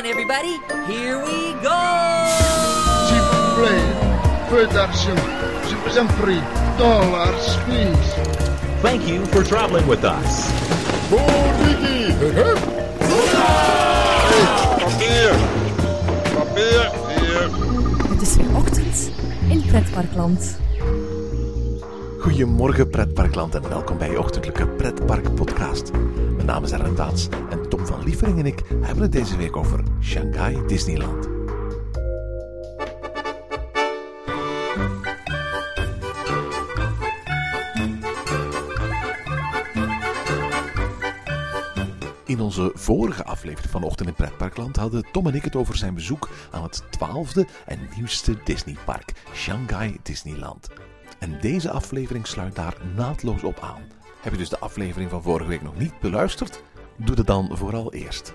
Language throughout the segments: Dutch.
on, everybody. Here we go! S'il vous plaît, peu d'argent. Je vous. Dollars, please. Thank you for traveling with us. Papier! Papier! Hier! Het is weer ochtend in Pretparkland. Goedemorgen pretparkland en welkom bij je ochtendelijke pretpark podcast. Mijn naam is Aaron Daats en Tom van Lievering en ik hebben het deze week over Shanghai Disneyland. In onze vorige aflevering van Ochtend in Pretparkland hadden Tom en ik het over zijn bezoek aan het twaalfde en nieuwste Disneypark, Shanghai Disneyland. En deze aflevering sluit daar naadloos op aan. Heb je dus de aflevering van vorige week nog niet beluisterd? Doe dat dan vooral eerst.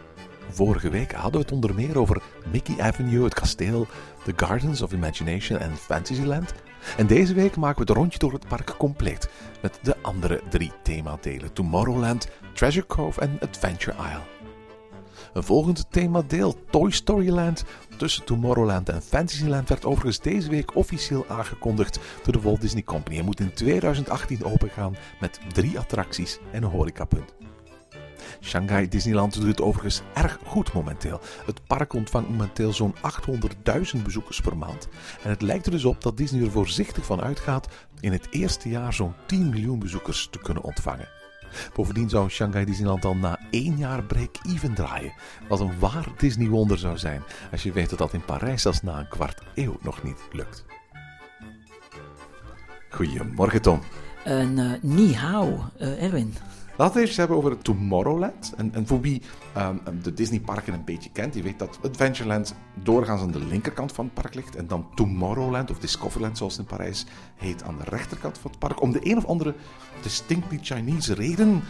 Vorige week hadden we het onder meer over Mickey Avenue, het kasteel, The Gardens of Imagination en Fantasyland. En deze week maken we het rondje door het park compleet met de andere drie themadelen: Tomorrowland, Treasure Cove en Adventure Isle. Een volgend themadeel, Toy Story Land. Tussen Tomorrowland en Fantasyland werd overigens deze week officieel aangekondigd door de Walt Disney Company en moet in 2018 opengaan met drie attracties en een horecapunt. Shanghai Disneyland doet het overigens erg goed momenteel. Het park ontvangt momenteel zo'n 800.000 bezoekers per maand. En het lijkt er dus op dat Disney er voorzichtig van uitgaat in het eerste jaar zo'n 10 miljoen bezoekers te kunnen ontvangen. Bovendien zou Shanghai Disneyland al na één jaar break-even draaien. Wat een waar Disney-wonder zou zijn als je weet dat dat in Parijs zelfs na een kwart eeuw nog niet lukt. Goedemorgen Tom. Een uh, ni hao, uh, Erwin. Laten we het hebben over Tomorrowland. En, voor wie um, de Disneyparken een beetje kent, die weet dat Adventureland doorgaans aan de linkerkant van het park ligt. En dan Tomorrowland, of Discoverland zoals het in Parijs heet, aan de rechterkant van het park. Om de een of andere distinctly Chinese reden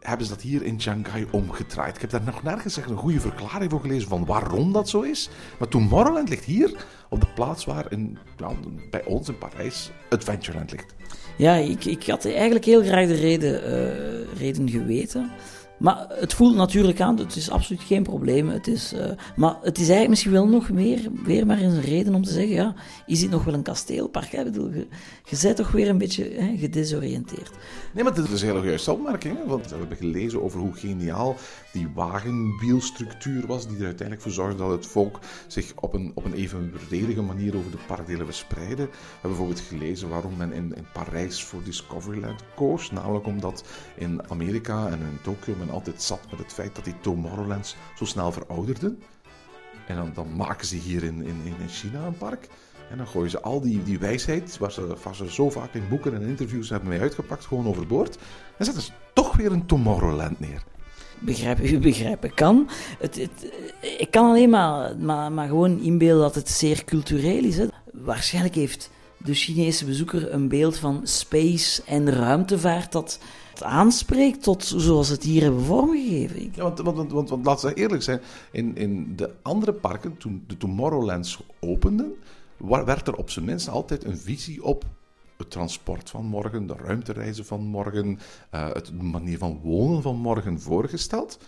hebben ze dat hier in Shanghai omgedraaid. Ik heb daar nog nergens echt een goede verklaring voor gelezen van waarom dat zo is. Maar Tomorrowland ligt hier op de plaats waar in, nou, bij ons in Parijs Adventureland ligt. Ja, ik, ik had eigenlijk heel graag de reden, uh, reden geweten. Maar het voelt natuurlijk aan, het is absoluut geen probleem. Het is, uh, maar het is eigenlijk misschien wel nog meer, weer maar eens een reden om te zeggen, ja, is dit nog wel een kasteelpark? Hè? Bedoel, je, je toch weer een beetje hè, gedesoriënteerd. Nee, maar dit is een hele juiste opmerking. Want we hebben gelezen over hoe geniaal die wagenwielstructuur was, die er uiteindelijk voor zorgde dat het volk zich op een, op een evenredige manier over de parkdelen verspreidde. We hebben bijvoorbeeld gelezen waarom men in, in Parijs voor Discoveryland koos. Namelijk omdat in Amerika en in Tokio altijd zat met het feit dat die Tomorrowlands zo snel verouderden. En dan, dan maken ze hier in, in, in China een park. En dan gooien ze al die, die wijsheid, waar ze, waar ze zo vaak in boeken en interviews hebben mee uitgepakt, gewoon overboord. En zetten ze toch weer een Tomorrowland neer. Begrijpen, u begrijpen kan. Het, het, ik kan alleen maar, maar, maar gewoon inbeelden dat het zeer cultureel is. Waarschijnlijk heeft de Chinese bezoeker een beeld van space en ruimtevaart dat aanspreekt tot zoals het hier hebben vormgegeven. Ja, want, want, want, want laten we eerlijk zijn, in, in de andere parken, toen de Tomorrowlands openden, werd er op zijn minst altijd een visie op het transport van morgen, de ruimtereizen van morgen, uh, het manier van wonen van morgen voorgesteld.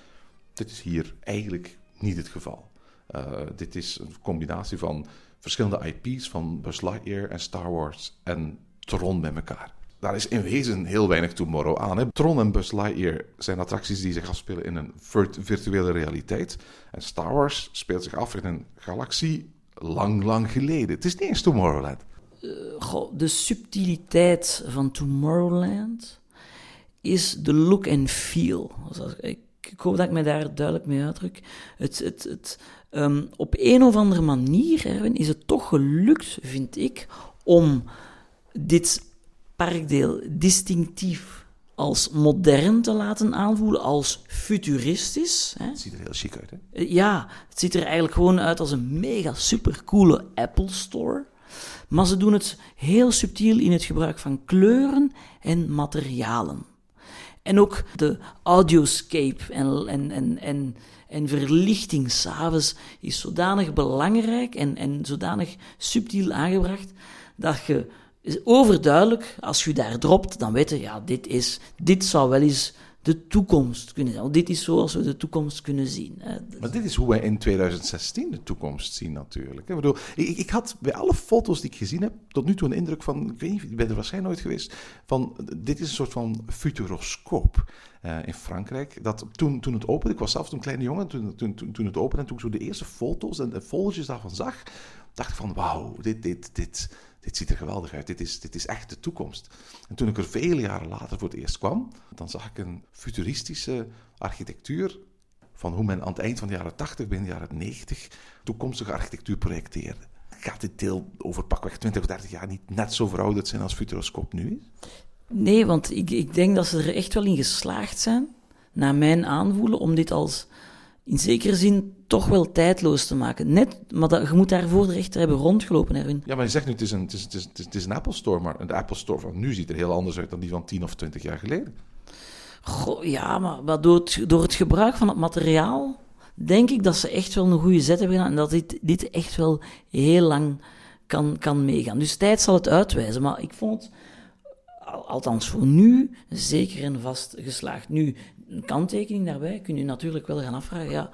Dit is hier eigenlijk niet het geval. Uh, dit is een combinatie van verschillende IP's van Buzz Lightyear en Star Wars en Tron bij elkaar. Daar is in wezen heel weinig Tomorrow aan. Hè. Tron en Buzz Lightyear zijn attracties die zich afspelen in een virtuele realiteit. En Star Wars speelt zich af in een galaxie lang, lang geleden. Het is niet eens Tomorrowland. Uh, goh, de subtiliteit van Tomorrowland is de look and feel. Ik, ik hoop dat ik me daar duidelijk mee uitdruk. Het, het, het, um, op een of andere manier Erwin, is het toch gelukt, vind ik, om dit parkdeel distinctief als modern te laten aanvoelen, als futuristisch. Hè. Het ziet er heel chic uit, hè? Ja, het ziet er eigenlijk gewoon uit als een mega supercoole Apple Store. Maar ze doen het heel subtiel in het gebruik van kleuren en materialen. En ook de audioscape en, en, en, en, en verlichting s'avonds is zodanig belangrijk en, en zodanig subtiel aangebracht dat je overduidelijk, als je daar dropt, dan weet je, ja, dit, is, dit zou wel eens de toekomst kunnen zien. Want dit is zoals we de toekomst kunnen zien. Maar dit is hoe wij in 2016 de toekomst zien natuurlijk. Ik, bedoel, ik, ik had bij alle foto's die ik gezien heb tot nu toe een indruk van, ik weet niet, ik ben er waarschijnlijk nooit geweest, van dit is een soort van futuroscoop. Uh, in Frankrijk. Dat toen, toen het opende, ik was zelf toen een kleine jongen, toen, toen, toen, toen het opende en toen ik zo de eerste foto's en foldertjes daarvan zag, dacht ik van wauw, dit, dit, dit, dit ziet er geweldig uit. Dit is, dit is echt de toekomst. En toen ik er vele jaren later voor het eerst kwam, dan zag ik een futuristische architectuur van hoe men aan het eind van de jaren 80, begin de jaren 90, toekomstige architectuur projecteerde. Gaat dit deel over pakweg 20 of 30 jaar niet net zo verouderd zijn als Futuroscoop nu is? Nee, want ik, ik denk dat ze er echt wel in geslaagd zijn, naar mijn aanvoelen, om dit als in zekere zin toch wel tijdloos te maken. Net, maar dat, je moet daarvoor de rechter hebben rondgelopen, Erwin. Ja, maar je zegt nu, het is, een, het, is, het, is, het is een Apple Store, maar de Apple Store van nu ziet er heel anders uit dan die van 10 of 20 jaar geleden. Goh, ja, maar, door, het, door het gebruik van het materiaal denk ik dat ze echt wel een goede zet hebben gedaan en dat dit, dit echt wel heel lang kan, kan meegaan. Dus tijd zal het uitwijzen, maar ik vond het althans voor nu, zeker en vast geslaagd. Nu, een kanttekening daarbij kun je natuurlijk wel gaan afvragen, ja,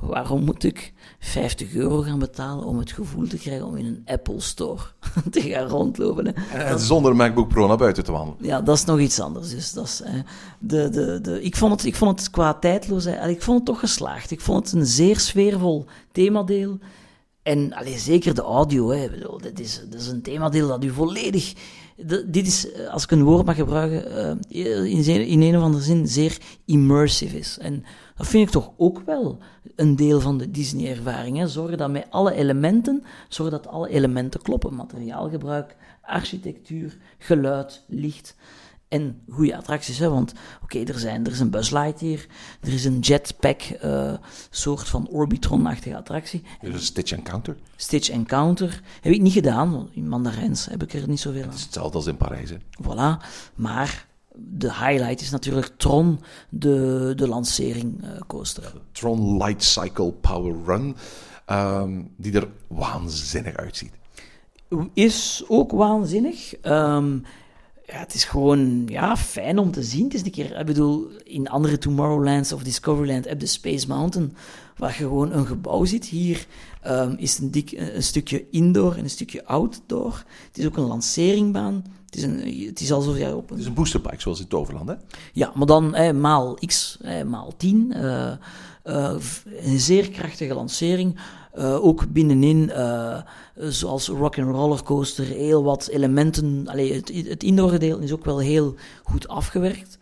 waarom moet ik 50 euro gaan betalen om het gevoel te krijgen om in een Apple Store te gaan rondlopen? Hè? En zonder MacBook Pro naar buiten te wandelen. Ja, dat is nog iets anders. Dus dat is, de, de, de, ik, vond het, ik vond het qua tijdloosheid, ik vond het toch geslaagd. Ik vond het een zeer sfeervol themadeel. En allee, zeker de audio, hè. Bedoel, dit, is, dit is een themadeel dat u volledig dit is, eh, als ik een woord mag gebruiken, uh, in, in een of andere zin zeer immersive is. En dat vind ik toch ook wel een deel van de Disney-ervaring. Zorgen dat met alle elementen, zorgen dat alle elementen kloppen. Materiaalgebruik, architectuur, geluid, licht en goede attracties. Hè? Want oké, er, zijn, er is een Buzz Lightyear, er is een jetpack, uh, soort van Orbitron-achtige attractie. Dus een Stitch Encounter? Stitch Encounter. Heb ik niet gedaan, want in Mandarijns heb ik er niet zoveel aan. Het is hetzelfde als in Parijs, hè? Voilà, maar de highlight is natuurlijk Tron, de, de lancering uh, coaster. Tron Light Cycle Power Run, um, die er waanzinnig uitziet. Is ook waanzinnig. Um, ja, het is gewoon ja, fijn om te zien. Het is een keer, ik bedoel, in andere Tomorrowlands of Discoveryland heb je Space Mountain, waar je gewoon een gebouw ziet. Hier um, is een, dik, een stukje indoor en een stukje outdoor. Het is ook een lanceringbaan. Het is, een, het is alsof jij op een... Het is een boosterbike, zoals in Toverland, hè? Ja, maar dan eh, maal x, eh, maal 10. Uh, uh, een zeer krachtige lancering. Uh, ook binnenin, uh, zoals rock and roller coaster, heel wat elementen. Allee, het, het indoor gedeelte is ook wel heel goed afgewerkt.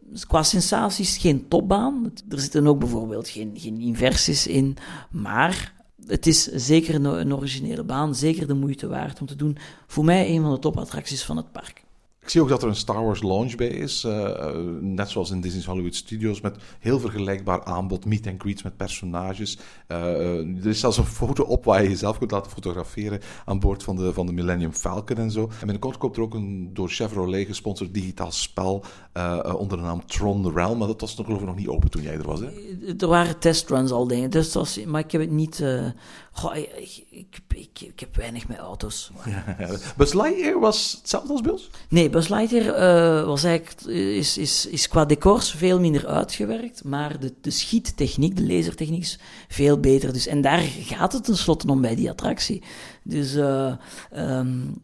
Dus qua sensaties geen topbaan. Er zitten ook bijvoorbeeld geen, geen inversies in. Maar het is zeker een, een originele baan, zeker de moeite waard om te doen. Voor mij een van de topattracties van het park. Ik zie ook dat er een Star Wars launch bij is. Uh, net zoals in Disney's Hollywood Studios. Met heel vergelijkbaar aanbod. Meet and greets met personages. Uh, er is zelfs een foto op waar je jezelf kunt laten fotograferen. Aan boord van de, van de Millennium Falcon en zo. En binnenkort komt er ook een door Chevrolet gesponsord digitaal spel. Uh, onder de naam Tron Realm. Maar dat was nog, geloof ik nog niet open toen jij er was. Hè? Er waren testruns al dingen. Dus was, maar ik heb het niet. Goh, ik, ik, ik, ik, heb weinig met auto's. Ja, Buzz Lightyear was hetzelfde als Bills? Nee, Buzz Lightyear uh, was eigenlijk, is, is, is qua decors veel minder uitgewerkt, maar de, de schiettechniek, de lasertechniek is veel beter. Dus, en daar gaat het tenslotte om bij die attractie. Dus uh, um,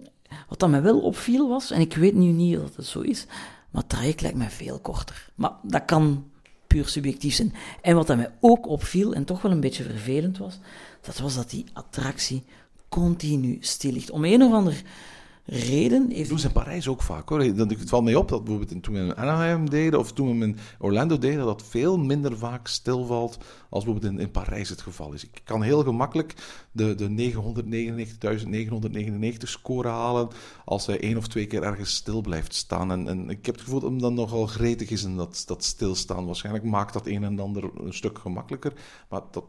wat dat mij wel opviel was, en ik weet nu niet of het zo is, maar het lijkt mij veel korter. Maar dat kan puur subjectief zijn. En wat dat mij ook opviel, en toch wel een beetje vervelend was, dat was dat die attractie continu stil ligt. Om een of ander reden. Heeft... Doen ze in Parijs ook vaak hoor. Het valt mij op dat bijvoorbeeld toen we in Anaheim deden of toen we in Orlando deden, dat veel minder vaak stilvalt als bijvoorbeeld in, in Parijs het geval is. Ik kan heel gemakkelijk de, de 999.999 score halen als hij één of twee keer ergens stil blijft staan. En, en ik heb het gevoel dat hem dan nogal gretig is in dat, dat stilstaan. Waarschijnlijk maakt dat een en ander een stuk gemakkelijker, maar dat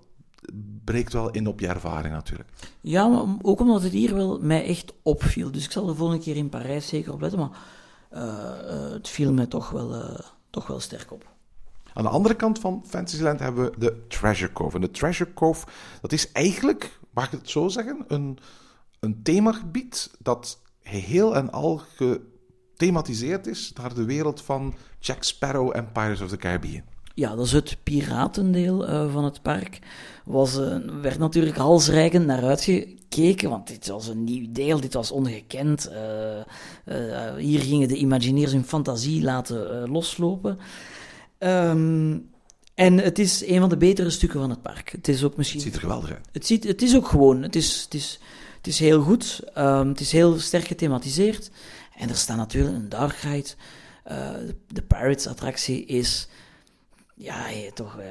breekt wel in op je ervaring natuurlijk. Ja, maar ook omdat het hier wel mij echt opviel. Dus ik zal de volgende keer in Parijs zeker op letten, maar uh, het viel mij toch wel, uh, toch wel sterk op. Aan de andere kant van Fantasyland hebben we de Treasure Cove. En de Treasure Cove, dat is eigenlijk, mag ik het zo zeggen, een, een themagebied dat heel en al gethematiseerd is naar de wereld van Jack Sparrow en Pirates of the Caribbean. Ja, dat is het piratendeel uh, van het park. Was, uh, werd natuurlijk halsrijkend naar uitgekeken, want dit was een nieuw deel, dit was ongekend. Uh, hier gingen de Imagineers hun fantasie laten loslopen. Um, en het is een van de betere stukken van het park. Het is ook misschien... Het ziet er geweldig uit. Het, ziet, het is ook gewoon, het is, het is, het is heel goed. Um, het is heel sterk gethematiseerd. En er staat natuurlijk een dark ride. De Pirates-attractie is ja, toch, uh,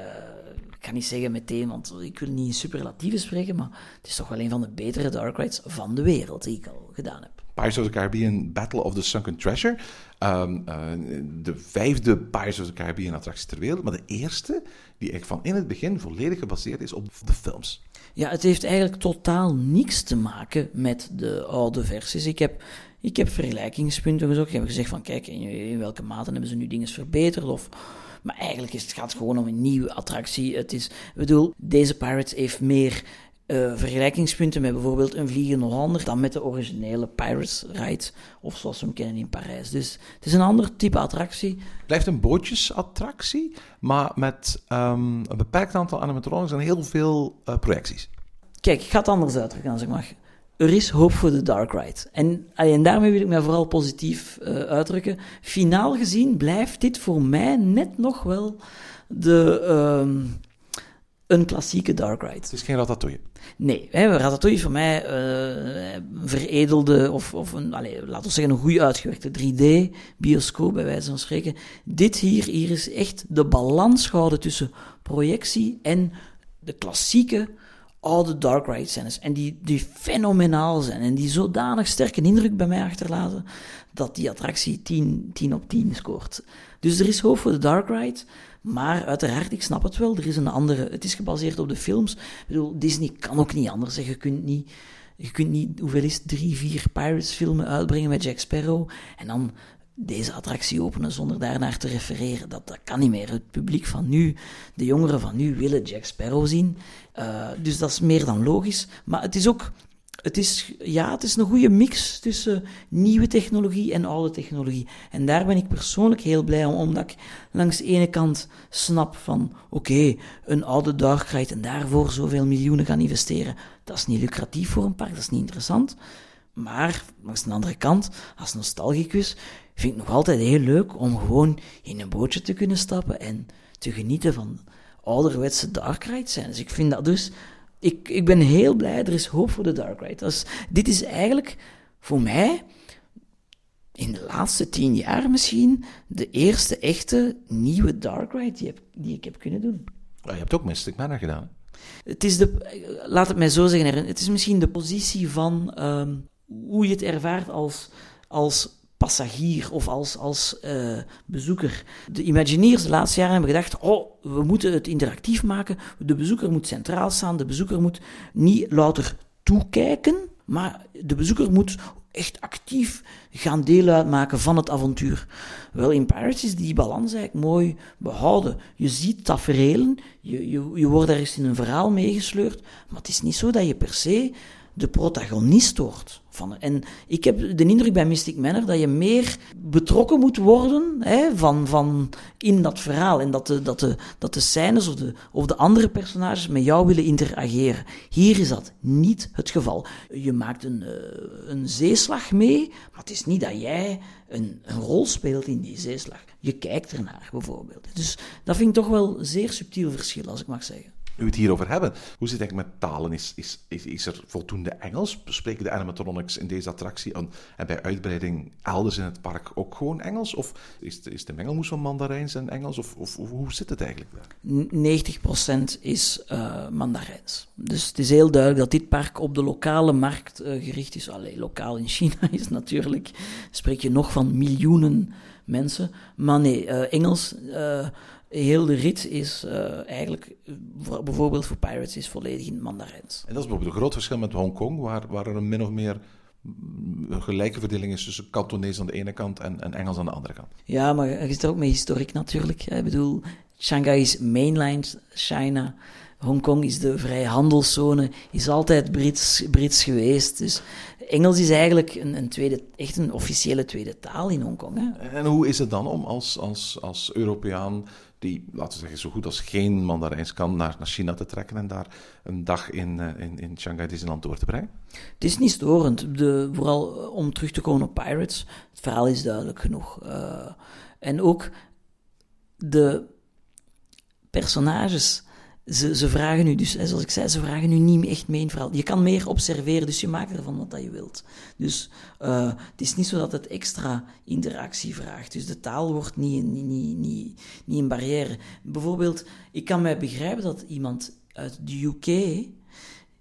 ik kan niet zeggen meteen, want ik wil niet in superlatieven spreken, maar het is toch wel een van de betere dark rides van de wereld die ik al gedaan heb. Pirates of the Caribbean Battle of the Sunken Treasure. Um, uh, de vijfde Pirates of the Caribbean attractie ter wereld, maar de eerste die eigenlijk van in het begin volledig gebaseerd is op de films. Ja, het heeft eigenlijk totaal niks te maken met de oude versies. Ik heb, ik heb vergelijkingspunten gezocht. Ik heb gezegd van, kijk, in, in welke mate hebben ze nu dingen verbeterd of maar eigenlijk is het, gaat het gewoon om een nieuwe attractie. Het is, ik bedoel, deze Pirates heeft meer uh, vergelijkingspunten met bijvoorbeeld een Vliegende Hollander dan met de originele Pirates Ride, of zoals we hem kennen in Parijs. Dus het is een ander type attractie. Het blijft een bootjesattractie, maar met um, een beperkt aantal animatronics en heel veel uh, projecties. Kijk, ik ga het anders uitdrukken als ik mag er is hoop voor de Dark Ride. En, en daarmee wil ik mij vooral positief uh, uitdrukken. Finaal gezien blijft dit voor mij net nog wel de, um, een klassieke Dark Ride. Het is geen Ratatouille? Nee, hè, Ratatouille is voor mij uh, een veredelde, of, of een, allez, laten we zeggen, een goed uitgewerkte 3D-bioscoop, bij wijze van spreken. Dit hier, hier is echt de balans gehouden tussen projectie en de klassieke oude Dark Ride scènes. En die, die fenomenaal zijn en die zodanig sterke indruk bij mij achterlaten, dat die attractie 10, 10 op 10 scoort. Dus er is hoop voor de Dark Ride, maar uiteraard, ik snap het wel, er is een andere, het is gebaseerd op de films. Ik bedoel, Disney kan ook niet anders zeggen, je kunt niet... Je kunt niet, hoeveel is drie, vier Pirates filmen uitbrengen met Jack Sparrow en dan deze attractie openen zonder daarnaar te refereren. Dat, dat kan niet meer. Het publiek van nu, de jongeren van nu, willen Jack Sparrow zien. Uh, dus dat is meer dan logisch. Maar het is ook, het is, ja, het is een goede mix tussen nieuwe technologie en oude technologie. En daar ben ik persoonlijk heel blij om, omdat ik langs de ene kant snap van, oké, een oude dark ride en daarvoor zoveel miljoenen gaan investeren, dat is niet lucratief voor een park, dat is niet interessant. Maar, langs de andere kant, als nostalgicus, vind ik nog altijd heel leuk om gewoon in een bootje te kunnen stappen en te genieten van ouderwetse dark rides zijn. Dus ik vind dat dus... Ik, ik ben heel blij, er is hoop voor de dark ride. Dus dit is eigenlijk voor mij in de laatste tien jaar misschien de eerste echte nieuwe dark ride die, heb, die ik heb kunnen doen. je hebt ook Mystic Manor gedaan. Het is de, laat het mij zo zeggen, het is misschien de positie van um, hoe je het ervaart als, als passagier of als, als uh, bezoeker. De Imagineers de laatste jaren hebben gedacht: oh, we moeten het interactief maken. De bezoeker moet centraal staan. De bezoeker moet niet louter toekijken, maar de bezoeker moet echt actief gaan deel uitmaken van het avontuur. Wel, in Pirates is die balans eigenlijk mooi behouden. Je ziet tafereelen, je, je, je wordt ergens in een verhaal meegesleurd, maar het is niet zo dat je per se de protagonist wordt. Van, en ik heb de indruk bij Mystic Manor dat je meer betrokken moet worden hè, van, van in dat verhaal. En dat de, dat de, dat de scènes of de, of de andere personages met jou willen interageren. Hier is dat niet het geval. Je maakt een, uh, een zeeslag mee, maar het is niet dat jij een, een rol speelt in die zeeslag. Je kijkt ernaar bijvoorbeeld. Dus dat vind ik toch wel zeer subtiel verschil, als ik mag zeggen we het hierover hebben. Hoe zit het met talen? Is, is, is, er voldoende Engels? Spreken de animatronics in deze attractie en, en bij uitbreiding elders in het park ook gewoon Engels? Of is de, is de mengelmoes van Mandarijns en Engels? Of, of, hoe zit het eigenlijk daar? 90% is uh, Mandarijns. Dus het is heel duidelijk dat dit park op de lokale markt uh, gericht is. Alleen lokaal in China is natuurlijk, spreek je nog van miljoenen mensen. Maar nee, uh, Engels heel de rit is uh, eigenlijk, voor, bijvoorbeeld voor Pirates, is volledig in Mandarijns. En dat is bijvoorbeeld een groot verschil met Hongkong, waar, waar er een min of meer een gelijke verdeling is tussen Kantonees aan de ene kant en, en Engels aan de andere kant. Ja, maar je zit er ook met historiek natuurlijk. Ik bedoel, Shanghai is mainland China. Hongkong is de vrije handelszone, is altijd Brits, Brits geweest. Dus Engels is eigenlijk een, een tweede, echt een officiële tweede taal in Hongkong. Hè? En hoe is het dan om als, als, als Europeaan, die, laten we zeggen, zo goed als geen Mandarijns kan, naar, naar China te trekken en daar een dag in, eh, in, in Shanghai Disneyland door te brengen? Het is niet storend. De, vooral eh, om terug te komen op Pirates. Het verhaal is duidelijk genoeg. Uh, en ook de personages. Ze, ze vragen nu, dus zoals ik zei, ze vragen nu niet echt mee in. Je kan meer observeren, dus je maakt ervan wat dat je wilt. Dus uh, het is niet zo dat het extra interactie vraagt. Dus de taal wordt niet, niet, niet, niet, niet een barrière. Bijvoorbeeld, ik kan mij begrijpen dat iemand uit de UK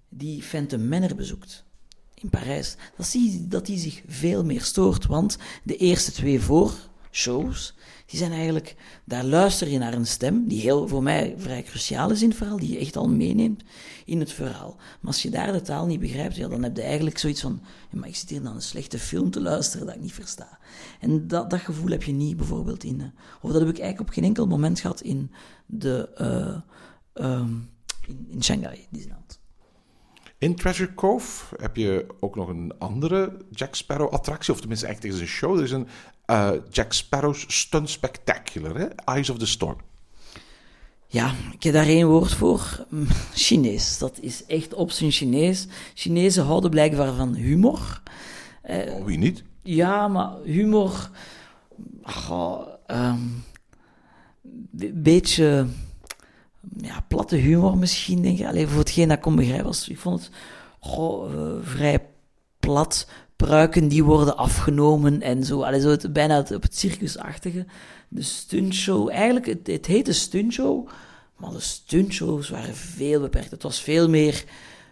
die Phantom Manor bezoekt in Parijs, dat je dat die zich veel meer stoort. Want de eerste twee voorshows, die zijn eigenlijk, daar luister je naar een stem, die heel, voor mij vrij cruciaal is in het verhaal, die je echt al meeneemt in het verhaal. Maar als je daar de taal niet begrijpt, ja, dan heb je eigenlijk zoiets van, ja, maar ik zit hier naar een slechte film te luisteren dat ik niet versta. En dat, dat gevoel heb je niet bijvoorbeeld in, uh, of dat heb ik eigenlijk op geen enkel moment gehad in de, uh, in, in Shanghai, Disneyland. In Treasure Cove heb je ook nog een andere Jack Sparrow attractie, of tenminste echt is een show. Er is een uh, Jack Sparrow's Stunt Spectacular, hè? Eyes of the Storm. Ja, ik heb daar één woord voor. Chinees. Dat is echt op zijn Chinees. Chinezen houden blijkbaar van humor. Uh, oh, wie niet? Ja, maar humor... Oh, um, beetje ja, platte humor misschien, denk ik. Alleen voor hetgeen dat ik kon begrijpen, was, ik vond het goh, uh, vrij plat. Pruiken die worden afgenomen en zo. Allee, zo het, bijna het, op het circusachtige. De stuntshow, eigenlijk, het, het heette stuntshow, maar de stuntshows waren veel beperkt. Het was veel meer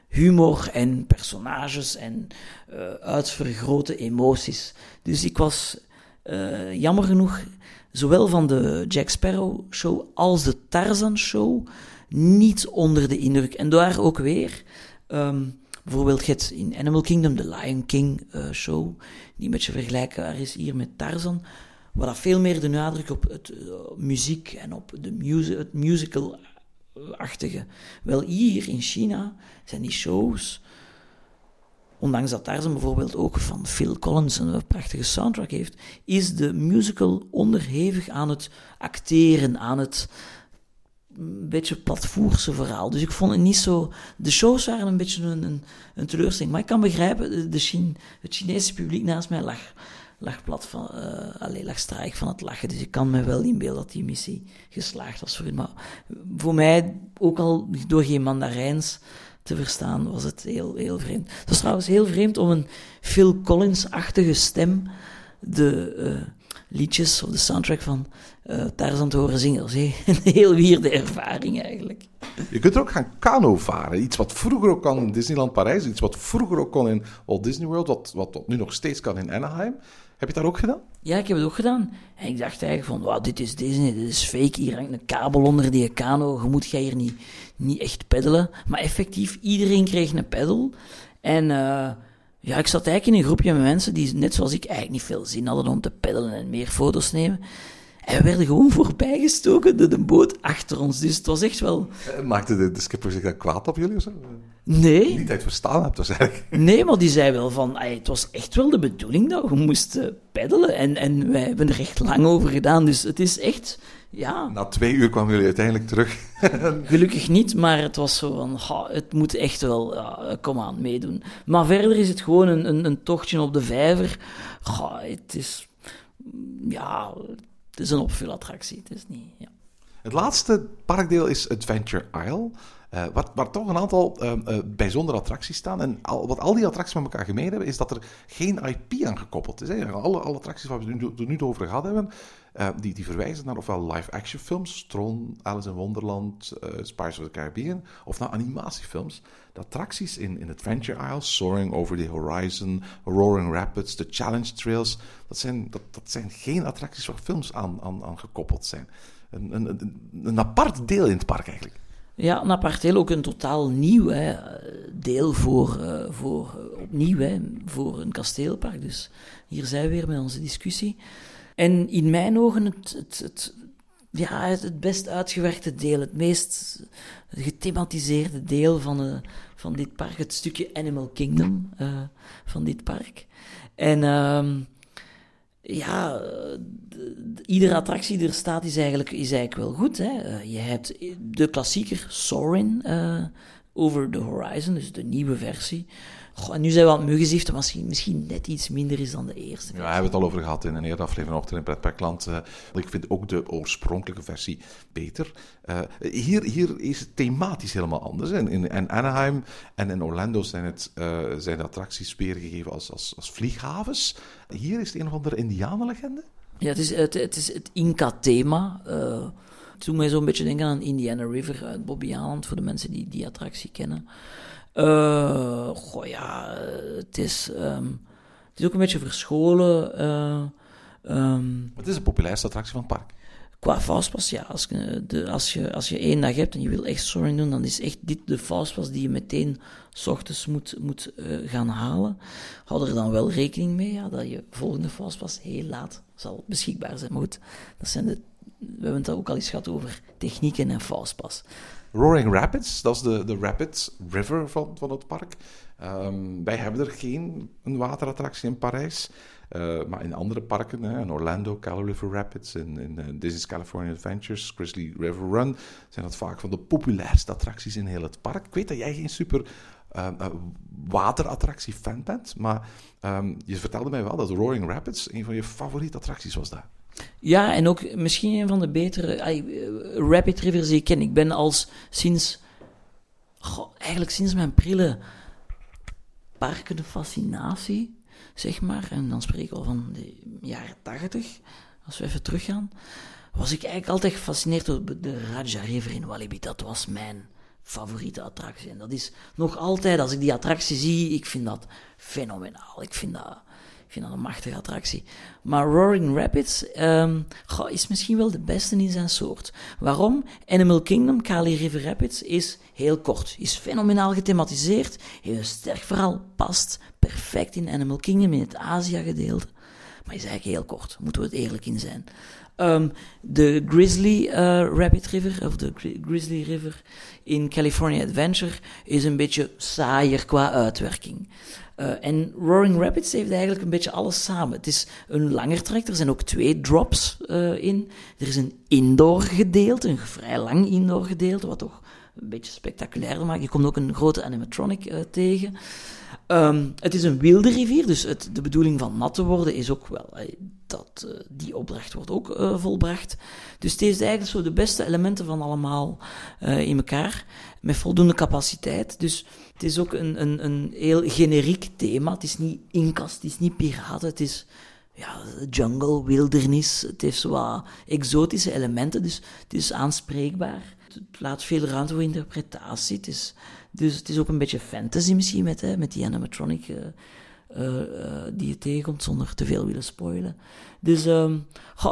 humor en personages en uh, uitvergrote emoties. Dus ik was uh, jammer genoeg zowel van de Jack Sparrow show als de Tarzan show niet onder de indruk. En daar ook weer, um, bijvoorbeeld het in Animal Kingdom, de Lion King uh, show, die een beetje vergelijkbaar is hier met Tarzan, waar dat veel meer de nadruk op het uh, muziek en op de music, het musical-achtige. Wel hier in China zijn die shows ondanks dat Tarzan bijvoorbeeld ook van Phil Collins een prachtige soundtrack heeft, is de musical onderhevig aan het acteren, aan het een beetje platvoerse verhaal. Dus ik vond het niet zo... De shows waren een beetje een, een, een teleurstelling. Maar ik kan begrijpen, de Chine, het Chinese publiek naast mij lag, lag plat van... Uh, alleen lag straik van het lachen. Dus ik kan me wel inbeelden dat die missie geslaagd was voor. Maar voor mij, ook al door geen Mandarijns te verstaan, was het heel, heel vreemd. Het was trouwens heel vreemd om een Phil Collins-achtige stem de uh, liedjes of de soundtrack van uh, Tarzan te horen zingen. Dat was een heel weirde ervaring eigenlijk. Je kunt er ook gaan kano varen. Iets wat vroeger ook kon in Disneyland Parijs, iets wat vroeger ook kon in Walt Disney World, wat, wat, wat nu nog steeds kan in Anaheim. Heb je dat ook gedaan? Ja, ik heb het ook gedaan. En ik dacht eigenlijk van, wow, dit is Disney, dit is fake. Hier hangt een kabel onder die kano. Je moet jij hier niet, niet echt peddelen. Maar effectief, iedereen kreeg een peddel. En uh, ja, ik zat eigenlijk in een groepje met mensen die, net zoals ik, eigenlijk niet veel zin hadden om te peddelen en meer foto's nemen. En we werden gewoon voorbijgestoken door de boot achter ons. Dus het was echt wel... Maakte de, de skipper zich dan kwaad op jullie of zo? Nee. Niet uit verstaan hebt, dus eigenlijk. Nee, maar die zei wel van, ay, het was echt wel de bedoeling dat we moesten peddelen. En, en wij hebben er echt lang over gedaan. Dus het is echt, ja... Na twee uur kwamen jullie uiteindelijk terug. Gelukkig niet, maar het was zo van, ha, het moet echt wel, ja, kom aan, meedoen. Maar verder is het gewoon een, een, een tochtje op de vijver. Ha, het is, ja, het is een opvulattractie. Het is niet, ja. Het laatste parkdeel is Adventure Isle. Uh, waar, waar, toch een aantal uh, uh, bijzondere attracties staan. En al, wat al die attracties met elkaar gemeen hebben, is dat er geen IP aan gekoppeld is. Hè. Alle, alle attracties waar we het nu, nu over gehad hebben, die, die verwijzen naar ofwel live-action films, Tron, Alice in Wonderland, Pirates of the Caribbean, of naar animatiefilms. De attracties in, in Adventure Isle, Soaring Over the Horizon, Roaring Rapids, The Challenge Trails, dat zijn, dat, dat zijn geen attracties waar films aan, aan, aan gekoppeld zijn. Een, een, een, apart deel in het park eigenlijk. Ja, een apart deel, ook een totaal nieuw deel voor, uh, voor, opnieuw, hè, voor een kasteelpark. Dus hier zijn we weer met onze discussie. En in mijn ogen, het, het, het, ja, het, best uitgewerkte deel, het meest gethematiseerde deel van, eh, van dit park. Het stukje Animal Kingdom eh, van dit park. En ehm, ja, de- de- iedere attractie die er staat is eigenlijk, is eigenlijk wel goed. Hè? Eh, je hebt de klassieker Soarin' Over the Horizon, dus de nieuwe versie. Goh, en nu zijn we aan het muggenziften, misschien, misschien net iets minder is dan de eerste. Ja, we hebben het al over gehad in een eerdere aflevering Ochtend in Pretparkland. Eh, ik vind ook de oorspronkelijke versie beter. Eh, hier, hier is het thematisch helemaal anders. In, in, in Anaheim en in Orlando zijn, het, eh, zijn de attracties weergegeven als, als, als vlieghavens. Hier is het een of andere indianenlegende. Ja, het is het, het, is het Inca-thema. eh het doet mij zo'n beetje denken aan Indiana River uit Bobby Island, voor de mensen die die attractie kennen. Eh goh, ja, het is, ehm, het is ook een beetje verscholen. eh, ehm, Het is de populairste attractie van het park. Qua fastpass, ja. Als, je- de, als, je, als je één dag hebt en je wil echt soaring doen, dan is echt dit de fastpass die je meteen s ochtends moet, moet eh, gaan halen. Hou er dan wel rekening mee ja, dat je volgende fastpass heel laat zal beschikbaar zijn. Maar goed, dat zijn de, we hebben het ook al eens gehad over technieken en fastpass. Roaring Rapids, dat is de, de Rapids River van, van het park. Ehm, wij hebben er geen een waterattractie in Parijs. Eh, maar in andere parken, hè, in Orlando, Cal River Rapids, in, in eh, Disney's California Adventures, Grizzly River Run, zijn dat vaak van de populairste attracties in heel het park. Ik weet dat jij geen super eh, eh, waterattractie-fan bent, maar ehm, je vertelde mij wel dat Roaring Rapids een van je favoriete attracties was daar. Ja, en ook misschien een van de betere eh, Rapid Rivers die ik ken. Ik ben als sinds, eigenlijk sinds mijn prille parken fascinatie, zeg maar, en dan spreek ik al van de jaren tachtig, als we even teruggaan, was ik eigenlijk altijd gefascineerd door de Raja River in Walibi. Dat was mijn favoriete attractie. En dat is nog altijd, als ik die attractie zie, ik vind dat fenomenaal. Ik vind dat, ik vind dat een machtige attractie. Maar Roaring Rapids ehm, is misschien wel de beste in zijn soort. Waarom? Animal Kingdom, Kali River Rapids, is heel kort. Is fenomenaal gethematiseerd. Een sterk verhaal. Past perfect in Animal Kingdom, in het Azië-gedeelte. Maar is eigenlijk heel kort. Moeten we het eerlijk in zijn. Ehm, de Grizzly eh, Rabbit River, of de Gri- Grizzly River in California Adventure, is een beetje saaier qua uitwerking. Eh, en Roaring Rapids heeft eigenlijk een beetje alles samen. Het is een langer trek, er zijn ook twee drops eh, in. Er is een indoor gedeelte, een vrij lang indoor gedeelte, wat toch een beetje spectaculairder maakt. Je komt ook een grote animatronic eh, tegen. Ehm, het is een wilde rivier, dus het, de bedoeling van nat te worden is ook wel, dat, die opdracht wordt ook eh, volbracht. Dus het heeft eigenlijk zo de beste elementen van allemaal in elkaar, met voldoende capaciteit. Dus het is ook een, een, een heel generiek thema. Het is niet Incas, het is niet piraten, het is ja, jungle, wildernis. Het heeft wat exotische elementen, dus het is aanspreekbaar. Het laat veel ruimte voor interpretatie. Het is, dus het is ook een beetje fantasy misschien met, hè, met die animatronic eh, eh, eh, die je tegenkomt, zonder te veel willen spoilen. Dus ehm,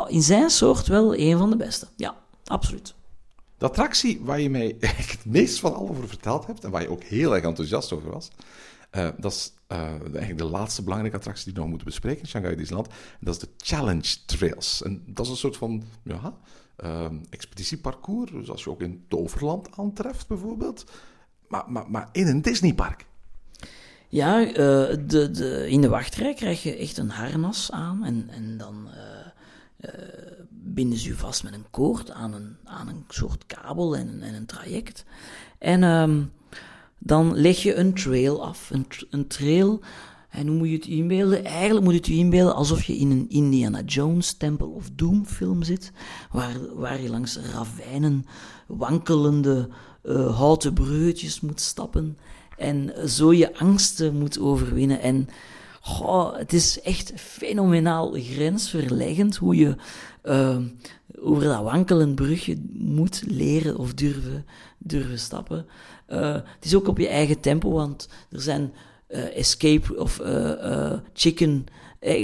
in zijn soort wel een van de beste. Ja, absoluut. De attractie waar je mij het meest van al over verteld hebt en waar je ook heel erg enthousiast over was, eh, dat is eh, eigenlijk de laatste belangrijke attractie die we nog moeten bespreken in Shanghai Disneyland. Dat is de Challenge Trails. En dat is een soort van ja, eh, expeditieparcours, zoals je ook in Toverland aantreft bijvoorbeeld, maar, maar, maar in een Disneypark. Ja, eh, de, de, in de wachtrij krijg je echt een harnas aan en, en dan eh, binden ze je vast met een koord aan een, aan een soort kabel en, en een traject. En ehm, dan leg je een trail af. Een, een trail, en hoe moet je het inbeelden? Eigenlijk moet je het inbeelden alsof je in een Indiana Jones Temple of Doom film zit, waar, waar je langs ravijnen wankelende eh, houten bruggetjes moet stappen en zo je angsten moet overwinnen. En goh, het is echt fenomenaal grensverleggend hoe je eh, over dat wankelend brugje moet leren of durven, durven stappen. Eh, het is ook op je eigen tempo, want er zijn eh, escape of eh, chicken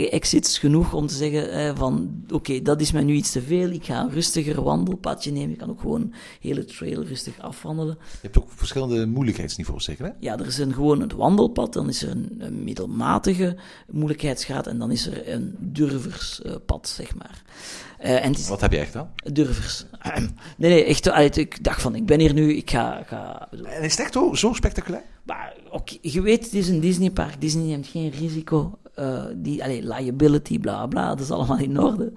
exits genoeg om te zeggen eh, van, oké, dat is mij nu iets te veel, ik ga een rustiger wandelpadje nemen. Ik kan ook gewoon een hele trail rustig afwandelen. Je hebt ook verschillende moeilijkheidsniveaus, zeker hè? Ja, er is een, gewoon het wandelpad, dan is er een, een middelmatige moeilijkheidsgraad en dan is er een durverspad, zeg maar. Eh, en is, Wat heb je echt dan? durvers. Nee, nee, echt, allee, ik dacht van, ik ben hier nu, ik ga... ga En is het echt zo, zo spectaculair? maar oké, je weet, het is een Disneypark. Disney neemt geen risico. Eh, die, allee, liability, bla bla, dat is allemaal in orde.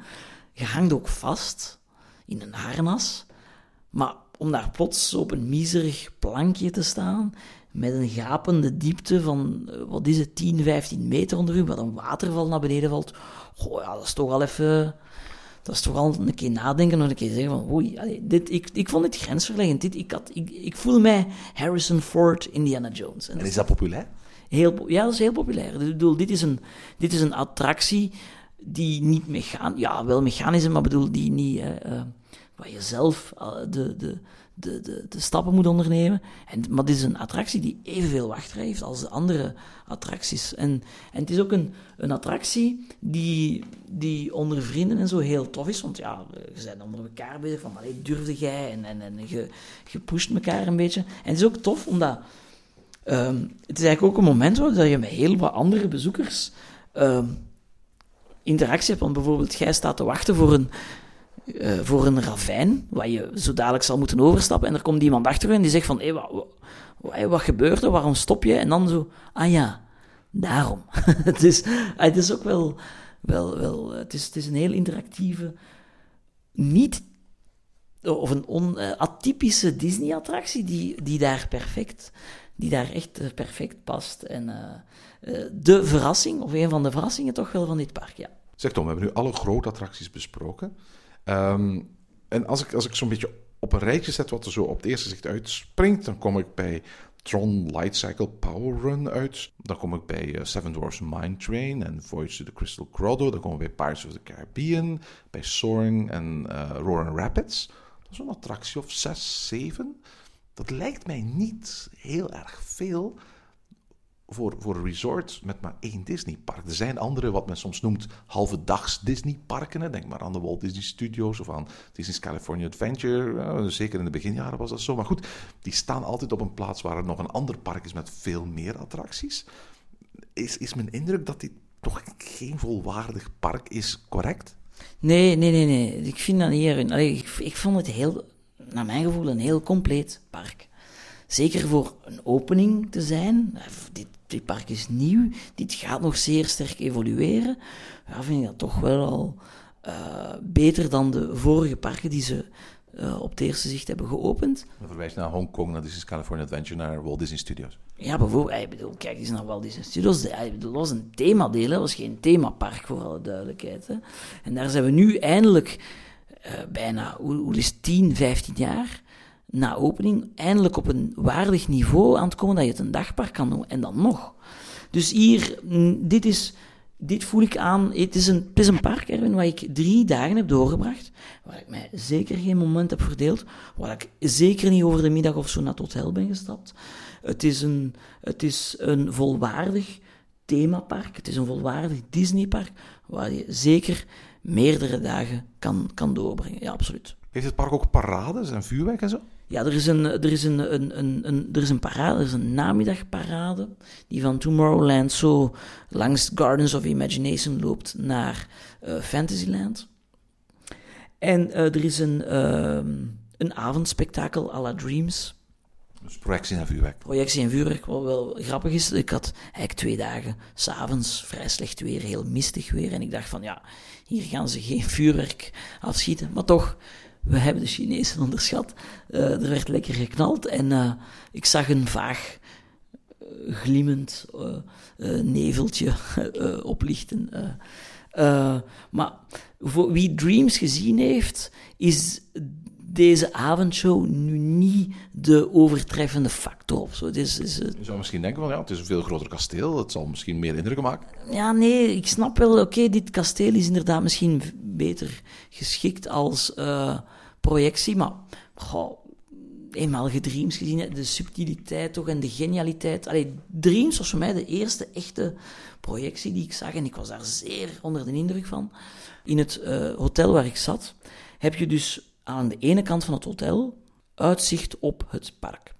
Je hangt ook vast in een harnas. Maar om daar plots op een miserig plankje te staan, met een gapende diepte van, eh, wat is het, 10, 15 meter onder u, wat een waterval naar beneden valt. Goh, ja, dat is toch al even... Dat is toch al een keer nadenken en een keer zeggen van, oei, allee, dit, ik, ik vond dit grensverleggend. Dit, ik, had, ik, ik voel mij Harrison Ford, Indiana Jones. En is dat populair? Heel, ja, dat is heel populair. Ik bedoel, dit is een, dit is een attractie die niet mechanisch... Ja, wel mechanisch, is, maar bedoel, die niet... eh, eh, waar je zelf eh, de, de, de, de, de stappen moet ondernemen. En, maar dit is een attractie die evenveel wachtrij heeft als de andere attracties. En, en het is ook een, een attractie die, die onder vrienden en zo heel tof is. Want ja, je bent onder elkaar bezig van, allee, durfde jij? En, en, en je, je pusht elkaar een beetje. En het is ook tof, omdat... Ehm, het is eigenlijk ook een moment waar dat je met heel wat andere bezoekers ehm, interactie hebt. Want bijvoorbeeld, jij staat te wachten voor een, eh, voor een ravijn, waar je zo dadelijk zal moeten overstappen. En er komt iemand achter je en die zegt van, hé, wat, wat, wat gebeurt er? Waarom stop je? En dan zo, ah ja, daarom. het, is, het is ook wel, wel, wel het, is, het is een heel interactieve, niet of een on, eh, atypische Disney-attractie die, die daar perfect, die daar echt eh, perfect past. En eh, eh, de verrassing, of een van de verrassingen toch wel van dit park, ja. Zeg Tom, we hebben nu alle grote attracties besproken. Ehm, en als ik, als ik zo'n beetje op een rijtje zet wat er zo op het eerste gezicht uitspringt, dan kom ik bij Tron Light Cycle Power Run uit. Dan kom ik bij Seven Dwarfs Mine Train en Voyage to the Crystal Grotto. Dan komen we bij Pirates of the Caribbean, bij Soaring en Roaring Rapids. Dat is een attractie of 6, 7. Dat lijkt mij niet heel erg veel voor, voor een resort met maar één Disneypark. Er zijn andere, wat men soms noemt, halve dags Disneyparken. Denk maar aan de Walt Disney Studios of aan Disney's California Adventure. Zeker in de beginjaren was dat zo. Maar goed, die staan altijd op een plaats waar er nog een ander park is met veel meer attracties. Is, is mijn indruk dat dit toch geen volwaardig park is correct? Nee, nee, nee, nee. Ik vind dat. Allee, ik, ik vond het heel, naar mijn gevoel, een heel compleet park. Zeker voor een opening te zijn. Eh, Dit, dit park is nieuw. Dit gaat nog zeer sterk evolueren. Ja, vind ik dat toch wel al eh, beter dan de vorige parken die ze eh, op het eerste zicht hebben geopend. Dan verwijs je naar Hongkong, naar Disney's California Adventure, naar Walt Disney Studios. Ja, bijvoorbeeld, ik bedoel, kijk eens naar Walt Disney Studios. Dat was een themadeel, dat was geen themapark, voor alle duidelijkheid. Hè. En daar zijn we nu eindelijk, eh, bijna, hoe, is het, 10, 15 jaar na opening, eindelijk op een waardig niveau aan het komen dat je het een dagpark kan doen. En dan nog. Dus hier, mm, dit is... Dit voel ik aan. Het is een, het is een park, Erwin, waar ik drie dagen heb doorgebracht. Waar ik mij zeker geen moment heb verdeeld. Waar ik zeker niet over de middag of zo naar het hotel ben gestapt. Het is een, het is een volwaardig themapark. Het is een volwaardig Disneypark. Waar je zeker meerdere dagen kan, kan doorbrengen. Ja, absoluut. Heeft het park ook parades en vuurwerk en zo? Ja, er is een, er is een, een, een, een, er is een parade, er is een namiddagparade, die van Tomorrowland zo langs Gardens of Imagination loopt naar eh, Fantasyland. En eh, er is een, ehm, een avondspektakel à la Dreams, Dus projectie en vuurwerk. projectie en vuurwerk, wat wel grappig is. Ik had eigenlijk twee dagen s'avonds vrij slecht weer, heel mistig weer. En ik dacht van, ja, hier gaan ze geen vuurwerk afschieten. Maar toch, we hebben de Chinezen onderschat. Eh, er werd lekker geknald en eh, ik zag een vaag eh, glimmend neveltje oplichten. maar wie Dreams gezien heeft, is deze avondshow nu niet de overtreffende factor of zo. Het is, eh, Je zou misschien denken van ja, het is een veel groter kasteel. Het zal misschien meer indruk maken. ja, nee, ik snap wel, oké, dit kasteel is inderdaad misschien beter geschikt als eh, projectie, maar goh, eenmaal Dreams gezien de subtiliteit toch en de genialiteit. Allee, Dreams was voor mij de eerste echte projectie die ik zag en ik was daar zeer onder de indruk van. In het eh, hotel waar ik zat, heb je dus aan de ene kant van het hotel uitzicht op het park.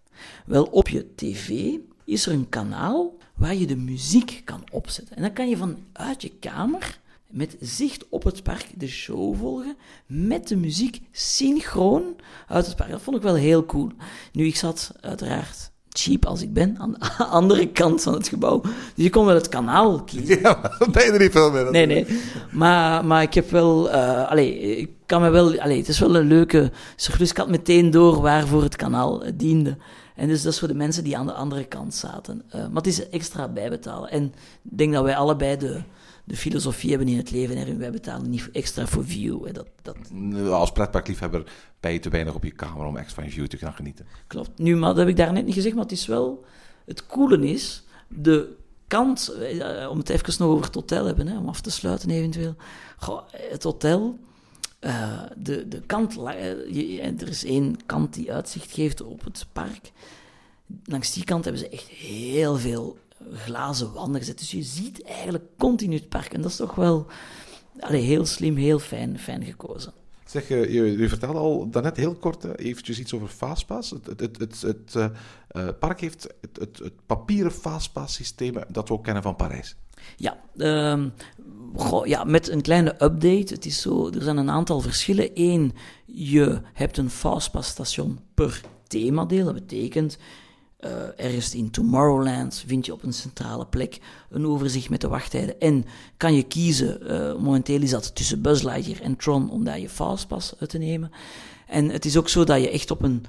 Wel, op je tv is er een kanaal waar je de muziek kan opzetten. En dan kan je vanuit je kamer met zicht op het park de show volgen met de muziek synchroon uit het park. Dat vond ik wel heel cool. Nu, ik zat uiteraard cheap als ik ben aan de andere kant van het gebouw. Dus je kon wel het kanaal kiezen. Ja, maar ben je er niet veel mee? Nee, nee. Maar, maar ik heb wel... uh, allee, ik kan me wel... Allee, het is wel een leuke circus. Ik had meteen door waarvoor het kanaal diende. En dus dat is voor de mensen die aan de andere kant zaten. Uh, maar het is extra bijbetalen. En ik denk dat wij allebei de, de filosofie hebben in het leven. En wij betalen niet extra voor view. Hè. Dat, dat... Als pretparkliefhebber ben je te weinig op je kamer om echt van view te gaan genieten. Klopt. Nu, maar dat heb ik daar net niet gezegd. Maar het is wel... Het coole is... De kant... Uh, om het even nog over het hotel te hebben. Hè, om af te sluiten eventueel. Goh, het hotel... Uh, de, de kant, uh, je, er is één kant die uitzicht geeft op het park. Langs die kant hebben ze echt heel veel glazen wanden gezet. Dus je ziet eigenlijk continu het park. En dat is toch wel allee, heel slim, heel fijn, fijn gekozen. Zeg, je, je vertelde al daarnet heel kort eventjes iets over Fastpass. Het, het, het, het uh, park heeft het, papieren Fastpass-systeem dat we ook kennen van Parijs. Ja, um, ja, met een kleine update. Het is zo, er zijn een aantal verschillen. Eén, je hebt een Fastpass-station per themadeel. Dat betekent, uh, ergens in Tomorrowland vind je op een centrale plek een overzicht met de wachttijden. En kan je kiezen, uh, momenteel is dat tussen Buzz Lightyear en Tron, om daar je Fastpass uit te nemen. En het is ook zo dat je echt op een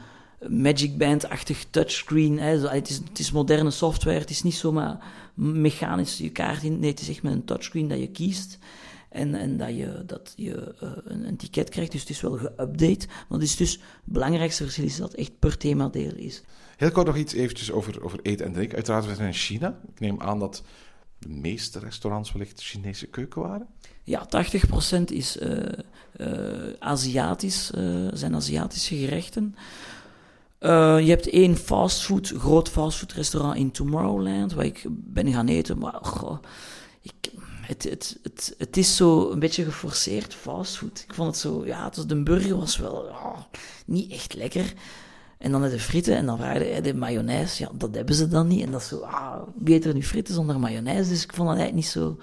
Magic Band-achtig touchscreen, hè, het, is, het is moderne software, het is niet zomaar mechanisch je kaart in. Nee, het is echt met een touchscreen dat je kiest. En, en dat je, dat je uh, een, een, ticket krijgt. Dus het is wel geüpdate. Maar het is dus het belangrijkste verschil is dat het echt per themadeel is. Heel kort nog iets eventjes over, over eten en drinken. Uiteraard, we zijn in China. Ik neem aan dat de meeste restaurants wellicht Chinese keuken waren. Ja, 80% is uh, uh, Aziatisch, zijn Aziatische gerechten. Uh, je hebt één fastfood, groot fastfood restaurant in Tomorrowland, waar ik ben gaan eten. Maar goh, ik, het, het, het, het is zo een beetje geforceerd fastfood. Ik vond het zo, ja, was, de burger was wel oh, niet echt lekker. En dan de frieten en dan vraagde hij de mayonaise. Ja, dat hebben ze dan niet. En dat is zo, ah, beter nu frieten zonder mayonaise. Dus ik vond dat eigenlijk niet zo,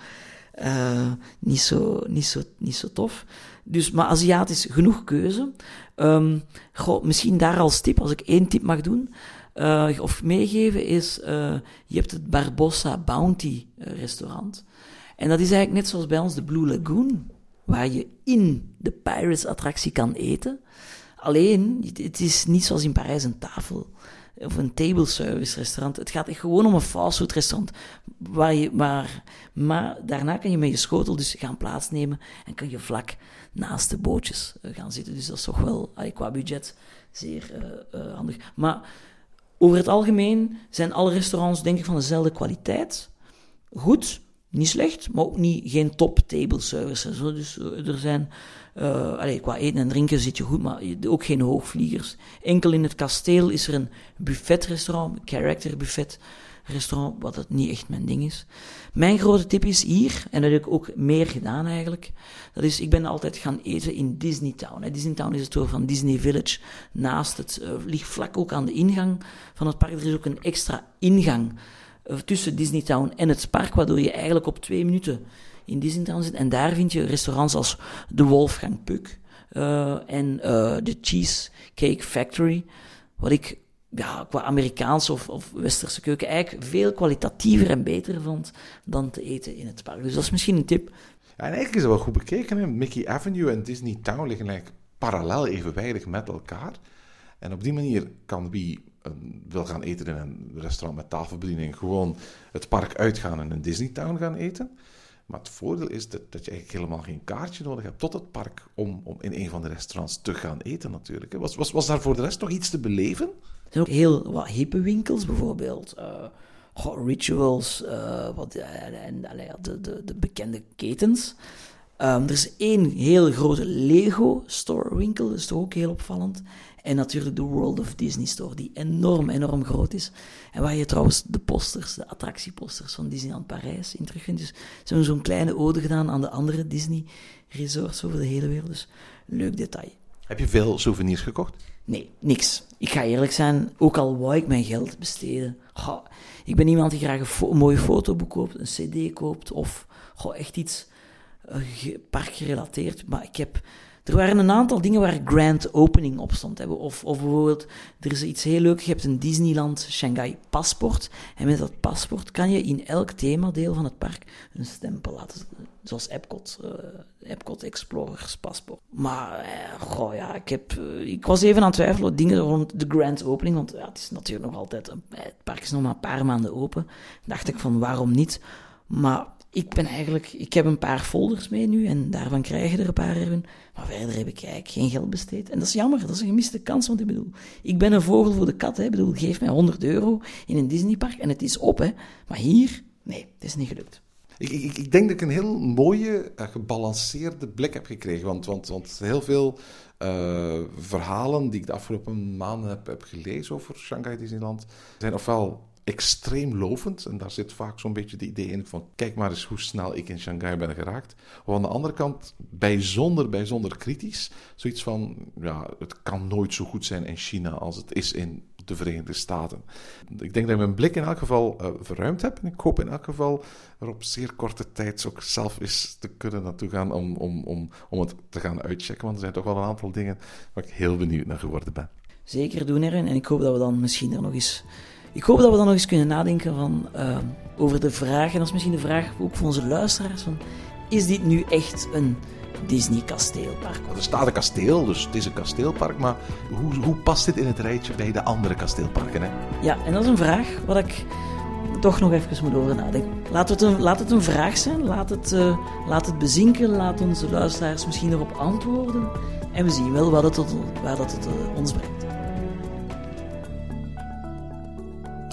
uh, niet zo, niet zo, niet zo tof. Dus, maar Aziatisch, genoeg keuze. Goh, misschien daar als tip, als ik één tip mag doen, uh, of meegeven, is, uh, je hebt het Barbossa Bounty restaurant. En dat is eigenlijk net zoals bij ons de Blue Lagoon, waar je in de Pirates-attractie kan eten. Alleen, het is niet zoals in Parijs een tafel of een table service restaurant. Het gaat echt gewoon om een fastfood restaurant. Waar je, waar, maar daarna kan je met je schotel dus gaan plaatsnemen en kan je vlak naast de bootjes gaan zitten. Dus dat is toch wel qua budget zeer uh, uh, handig. Maar over het algemeen zijn alle restaurants denk ik van dezelfde kwaliteit. Goed, niet slecht, maar ook niet, geen top table service. Zo. Dus er zijn, uh, qua eten en drinken zit je goed, maar ook geen hoogvliegers. Enkel in het kasteel is er een buffetrestaurant, character buffet restaurant, wat het niet echt mijn ding is. Mijn grote tip is hier, en dat heb ik ook meer gedaan eigenlijk, dat is, ik ben altijd gaan eten in Disneytown. Disneytown is het door van Disney Village, naast het, uh, ligt vlak ook aan de ingang van het park. Er is ook een extra ingang tussen Disneytown en het park, waardoor je eigenlijk op twee minuten in Disneytown zit. En daar vind je restaurants als de Wolfgang Puck uh, en uh, de Cheesecake Factory, wat ik ja, qua Amerikaanse of, of westerse keuken eigenlijk veel kwalitatiever en beter vond dan te eten in het park. Dus dat is misschien een tip. Ja, en eigenlijk is dat wel goed bekeken. Hè? Mickey Avenue en Disneytown liggen eigenlijk parallel evenwijdig met elkaar. En op die manier kan wie wil gaan eten in een restaurant met tafelbediening, gewoon het park uitgaan en in Disneytown gaan eten. Maar het voordeel is dat, dat je eigenlijk helemaal geen kaartje nodig hebt tot het park om, om in een van de restaurants te gaan eten natuurlijk. Was, was, was daar voor de rest nog iets te beleven? Er zijn ook heel wat hippe winkels, bijvoorbeeld uh, Rituals, uh, wat, uh, en de, de, de bekende ketens. Ehm, er is één heel grote Lego Store winkel, dat is toch ook heel opvallend. En natuurlijk de World of Disney Store, die enorm, enorm groot is. En waar je trouwens de posters, de attractieposters van Disneyland Parijs in terugvindt. Dus ze hebben zo'n kleine ode gedaan aan de andere Disney resorts over de hele wereld. Dus leuk detail. Heb je veel souvenirs gekocht? Nee, niks. Ik ga eerlijk zijn, ook al wou ik mijn geld besteden. Goh, ik ben iemand die graag een, fo- mooie fotoboek koopt, een cd koopt of goh, echt iets parkgerelateerd. Maar ik heb... Er waren een aantal dingen waar grand opening op stond. Hè. Of, of bijvoorbeeld, er is iets heel leuks. Je hebt een Disneyland Shanghai paspoort. En met dat paspoort kan je in elk themadeel van het park een stempel laten. Zoals Epcot, eh, Epcot Explorers paspoort. Maar, eh, goh ja, ik, heb, eh, ik was even aan het twijfelen. Dingen rond de grand opening. Want ja, het is natuurlijk nog altijd, een- het park is nog maar een paar maanden open. dacht ik van, waarom niet? Maar ik ben eigenlijk, ik heb een paar folders mee nu en daarvan krijg je er een paar in. Maar verder heb ik eigenlijk geen geld besteed. En dat is jammer, dat is een gemiste kans, want ik bedoel, ik ben een vogel voor de kat, hè. Ik bedoel, geef mij 100 euro in een Disneypark en het is op, hè. Maar hier, nee, het is niet gelukt. Ik, ik, ik denk dat ik een heel mooie, eh, gebalanceerde blik heb gekregen. Want, want, want heel veel eh, verhalen die ik de afgelopen maanden heb, heb gelezen over Shanghai Disneyland zijn ofwel extreem lovend. En daar zit vaak zo'n beetje de idee in van kijk maar eens hoe snel ik in Shanghai ben geraakt. Of aan de andere kant bijzonder, bijzonder kritisch. Zoiets van ja, het kan nooit zo goed zijn in China als het is in de Verenigde Staten. Ik denk dat ik mijn blik in elk geval eh, verruimd heb. En ik hoop in elk geval er op zeer korte tijd ook zelf eens te kunnen naartoe gaan om, om, om, om het te gaan uitchecken. Want er zijn toch wel een aantal dingen waar ik heel benieuwd naar geworden ben. Zeker doen erin. En ik hoop dat we dan misschien er nog eens... Ik hoop dat we dan nog eens kunnen nadenken van, eh, over de vraag, en dat is misschien de vraag ook voor onze luisteraars, van, is dit nu echt een Disney-kasteelpark? Er staat een kasteel, dus het is een kasteelpark. Maar hoe, hoe past dit in het rijtje bij de andere kasteelparken? Hè? Ja, en dat is een vraag waar ik toch nog even moet over nadenken. Laat het een, laat het een vraag zijn, laat het, uh, laat het bezinken, laat onze luisteraars misschien erop antwoorden. En we zien wel waar dat, tot, waar dat het, uh, ons brengt.